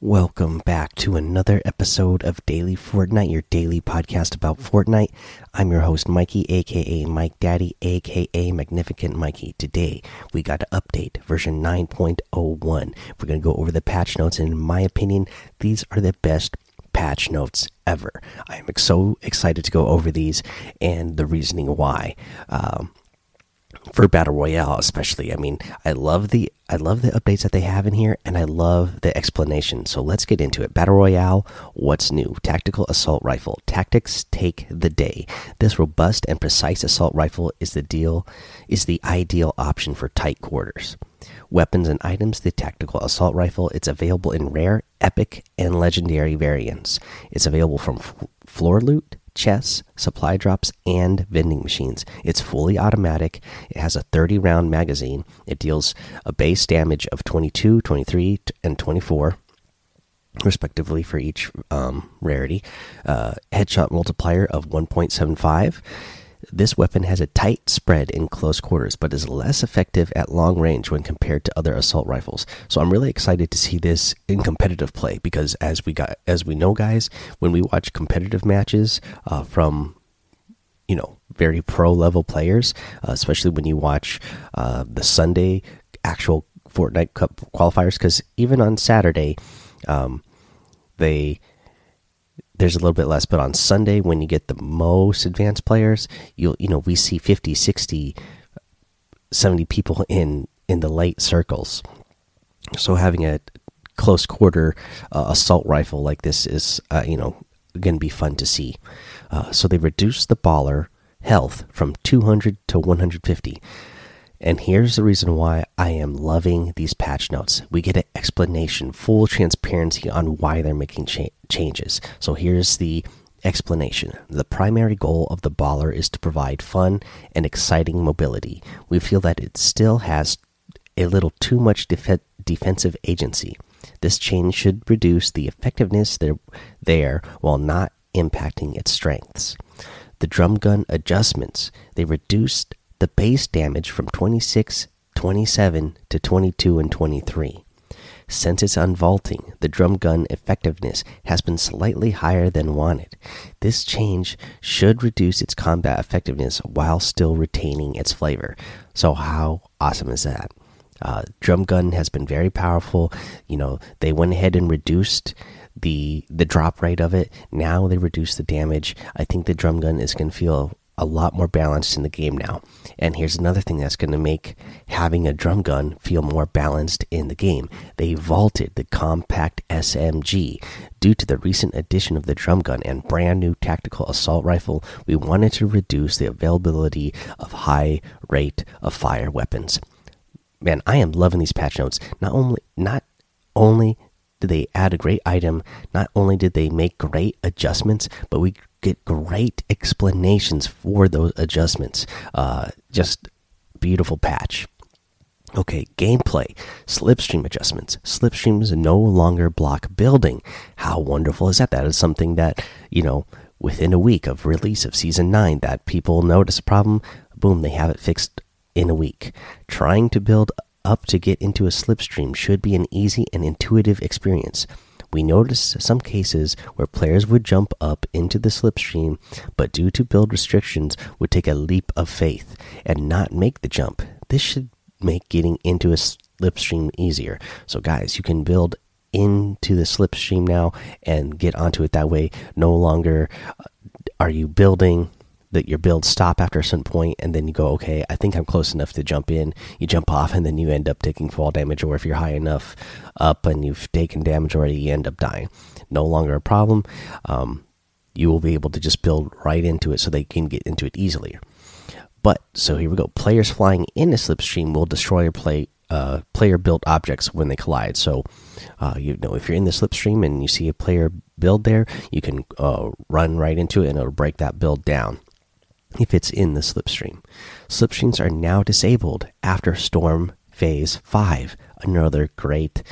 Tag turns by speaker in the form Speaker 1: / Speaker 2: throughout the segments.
Speaker 1: Welcome back to another episode of Daily Fortnite, your daily podcast about Fortnite. I'm your host, Mikey, aka Mike Daddy, aka Magnificent Mikey. Today, we got an update, version 9.01. We're going to go over the patch notes, and in my opinion, these are the best patch notes ever. I am so excited to go over these and the reasoning why. Um, for battle royale especially. I mean i love the i love the updates that they have in here and i love the explanation. So let's get into it. Battle royale what's new? Tactical assault rifle. Tactics take the day. This robust and precise assault rifle is the deal is the ideal option for tight quarters. Weapons and items the tactical assault rifle it's available in rare epic and legendary variants it's available from floor loot chests, supply drops, and vending machines. It's fully automatic. It has a 30 round magazine. It deals a base damage of 22, 23, and 24 respectively for each um, rarity. Uh, headshot multiplier of 1.75. This weapon has a tight spread in close quarters, but is less effective at long range when compared to other assault rifles. So I'm really excited to see this in competitive play because, as we got, as we know, guys, when we watch competitive matches uh, from, you know, very pro level players, uh, especially when you watch uh, the Sunday actual Fortnite Cup qualifiers, because even on Saturday, um, they there's a little bit less but on sunday when you get the most advanced players you'll you know we see 50 60 70 people in in the late circles. So having a close quarter uh, assault rifle like this is uh, you know going to be fun to see. Uh, so they reduced the baller health from 200 to 150 and here's the reason why I am loving these patch notes. We get an explanation, full transparency on why they're making cha changes. So here's the explanation. The primary goal of the baller is to provide fun and exciting mobility. We feel that it still has a little too much def defensive agency. This change should reduce the effectiveness there, there while not impacting its strengths. The drum gun adjustments, they reduced the base damage from 26, 27 to 22 and 23. Since its unvaulting, the drum gun effectiveness has been slightly higher than wanted. This change should reduce its combat effectiveness while still retaining its flavor. So, how awesome is that? Uh, drum gun has been very powerful. You know, they went ahead and reduced the the drop rate of it. Now they reduce the damage. I think the drum gun is going to feel a lot more balanced in the game now. And here's another thing that's going to make having a drum gun feel more balanced in the game. They vaulted the compact SMG. Due to the recent addition of the drum gun and brand new tactical assault rifle, we wanted to reduce the availability of high rate of fire weapons. Man, I am loving these patch notes. Not only not only did they add a great item, not only did they make great adjustments, but we get great explanations for those adjustments. Uh, just beautiful patch. Okay, gameplay, slipstream adjustments. Slipstreams no longer block building. How wonderful is that? That is something that, you know, within a week of release of season 9 that people notice a problem, boom, they have it fixed in a week. Trying to build up to get into a slipstream should be an easy and intuitive experience. We noticed some cases where players would jump up into the slipstream, but due to build restrictions, would take a leap of faith and not make the jump. This should make getting into a slipstream easier. So, guys, you can build into the slipstream now and get onto it that way. No longer uh, are you building that your builds stop after a certain point and then you go okay i think i'm close enough to jump in. You jump off and then you end up taking fall damage or if you're high enough up and you've taken damage already you end up dying. No longer a problem. Um, you will be able to just build right into it so they can get into it easily. But so here we go. Players flying in a slipstream will destroy your play uh, player built objects when they collide. So, uh, you know, if you're in the slipstream and you see a player build there, you can uh, run right into it and it'll break that build down if it's in the slipstream. Slipstreams are now disabled after Storm Phase 5. Another great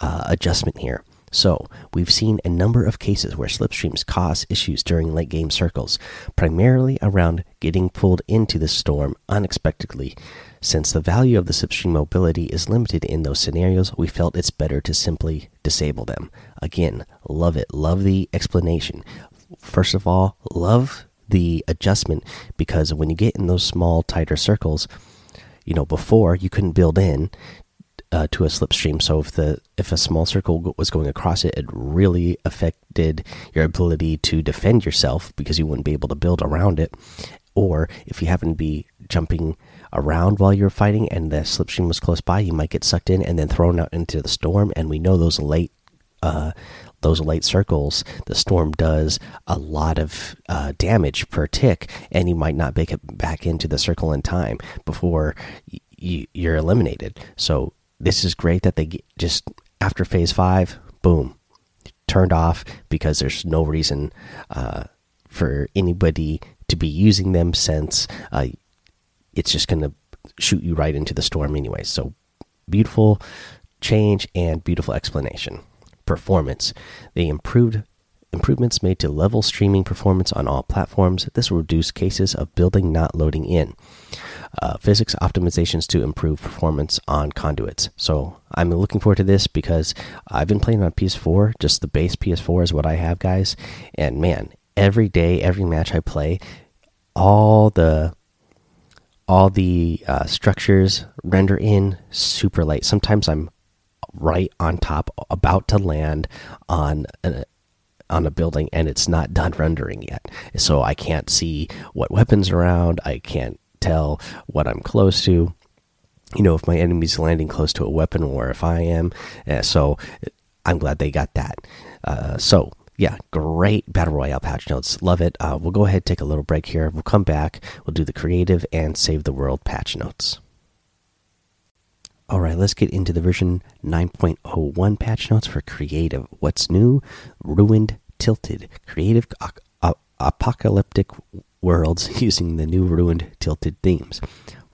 Speaker 1: uh, adjustment here. So, we've seen a number of cases where slipstreams cause issues during late game circles, primarily around getting pulled into the storm unexpectedly. Since the value of the slipstream mobility is limited in those scenarios, we felt it's better to simply disable them. Again, love it. Love the explanation. First of all, love the adjustment because when you get in those small, tighter circles, you know, before you couldn't build in uh, to a slipstream. So if the if a small circle was going across it, it really affected your ability to defend yourself because you wouldn't be able to build around it. Or if you happen to be jumping around while you're fighting and the slipstream was close by, you might get sucked in and then thrown out into the storm. And we know those late uh, those late circles, the storm does a lot of uh, damage per tick, and you might not make it back into the circle in time before you're eliminated. So this is great that they just after phase five, boom, turned off because there's no reason uh, for anybody to be using them since uh, it's just going to shoot you right into the storm anyway. So beautiful change and beautiful explanation. Performance. They improved improvements made to level streaming performance on all platforms. This will reduce cases of building not loading in. Uh, physics optimizations to improve performance on conduits. So I'm looking forward to this because I've been playing on PS4. Just the base PS4 is what I have, guys. And man, every day, every match I play, all the all the uh, structures render in super light. Sometimes I'm right on top, about to land on on a building, and it's not done rendering yet. So I can't see what weapons around. I can't tell what I'm close to. You know, if my enemy's landing close to a weapon or if I am. Uh, so I'm glad they got that. Uh, so yeah, great battle royale patch notes. Love it. Uh, we'll go ahead take a little break here. We'll come back. We'll do the creative and save the world patch notes. All right, let's get into the version 9.01 patch notes for creative. What's new? Ruined Tilted. Creative apocalyptic worlds using the new ruined tilted themes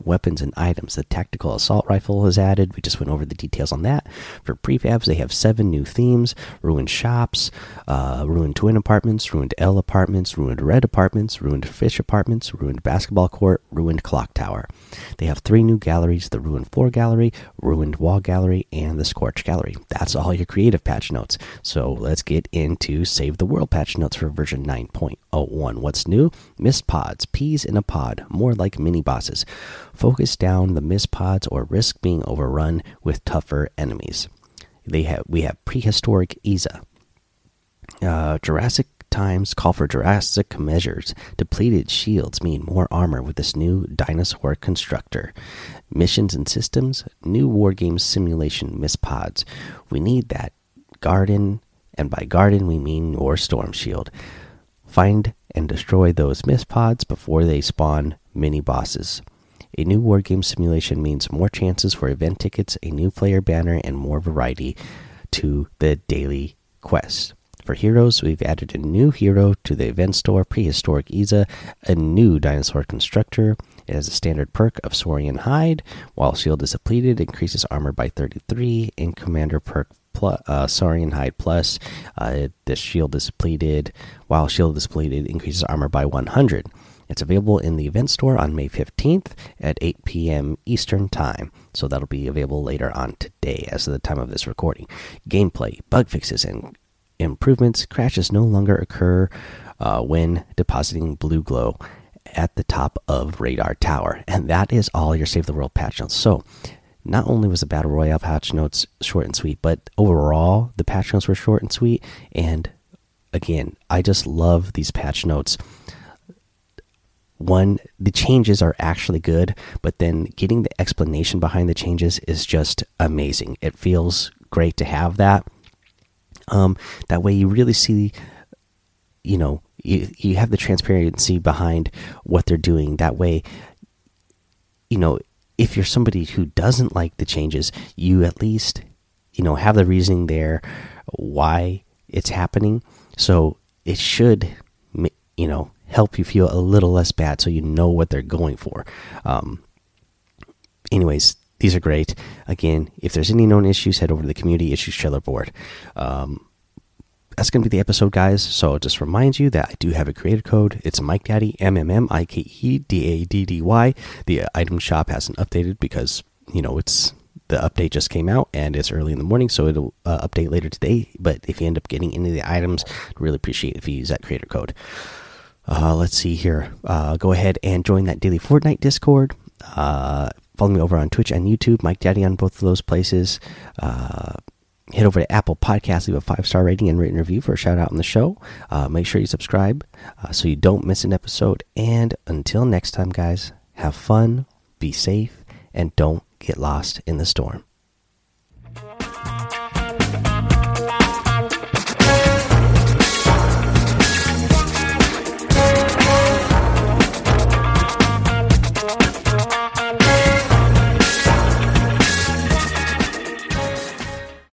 Speaker 1: weapons and items. The tactical assault rifle is added. We just went over the details on that. For prefabs, they have seven new themes ruined shops, uh, ruined twin apartments, ruined L apartments, ruined red apartments, ruined fish apartments, ruined basketball court, ruined clock tower. They have three new galleries the ruined floor gallery, ruined wall gallery, and the scorch gallery. That's all your creative patch notes. So let's get into Save the World patch notes for version 9.01. What's new? Mist pods, peas in a pod, more like mini bosses focus down the mist pods or risk being overrun with tougher enemies. They have we have prehistoric Izza. Uh, Jurassic times call for Jurassic measures. Depleted shields mean more armor with this new dinosaur constructor. Missions and systems, new war game simulation mist pods. We need that garden, and by garden we mean your storm shield. Find and destroy those mist pods before they spawn mini bosses. A new wargame simulation means more chances for event tickets, a new player banner, and more variety to the daily quest. For heroes, we've added a new hero to the event store Prehistoric Izza, a new dinosaur constructor. It has a standard perk of Saurian Hide. While shield is depleted, increases armor by 33. In commander perk plus, uh, Saurian Hide Plus, uh, the shield is depleted. While shield is depleted, increases armor by 100. It's available in the event store on May 15th at 8 p.m. Eastern Time. So that'll be available later on today as of the time of this recording. Gameplay, bug fixes, and improvements. Crashes no longer occur uh, when depositing blue glow at the top of radar tower. And that is all your Save the World patch notes. So not only was the Battle Royale patch notes short and sweet, but overall the patch notes were short and sweet. And again, I just love these patch notes. One the changes are actually good but then getting the explanation behind the changes is just amazing. It feels great to have that. Um, that way you really see you know you, you have the transparency behind what they're doing. That way you know if you're somebody who doesn't like the changes you at least you know have the reasoning there why it's happening so it should you know help you feel a little less bad so you know what they're going for. Um, anyways, these are great. Again, if there's any known issues, head over to the community issues Trello board. Um, that's going to be the episode, guys. So I'll just remind you that I do have a creator code. It's Mike Daddy, M M M I K E D A D D Y. The uh, item shop hasn't updated because, you know, it's the update just came out and it's early in the morning, so it'll uh, update later today. But if you end up getting any of the items, I'd really appreciate if you use that creator code. Uh, let's see here. Uh, go ahead and join that daily Fortnite Discord. Uh, follow me over on Twitch and YouTube, Mike Daddy on both of those places. Head over to Apple Podcasts, leave a five star rating and written review for a shout out on the show. Uh, make sure you subscribe uh, so you don't miss an episode. And until next time, guys, have fun, be safe, and don't get lost in the storm.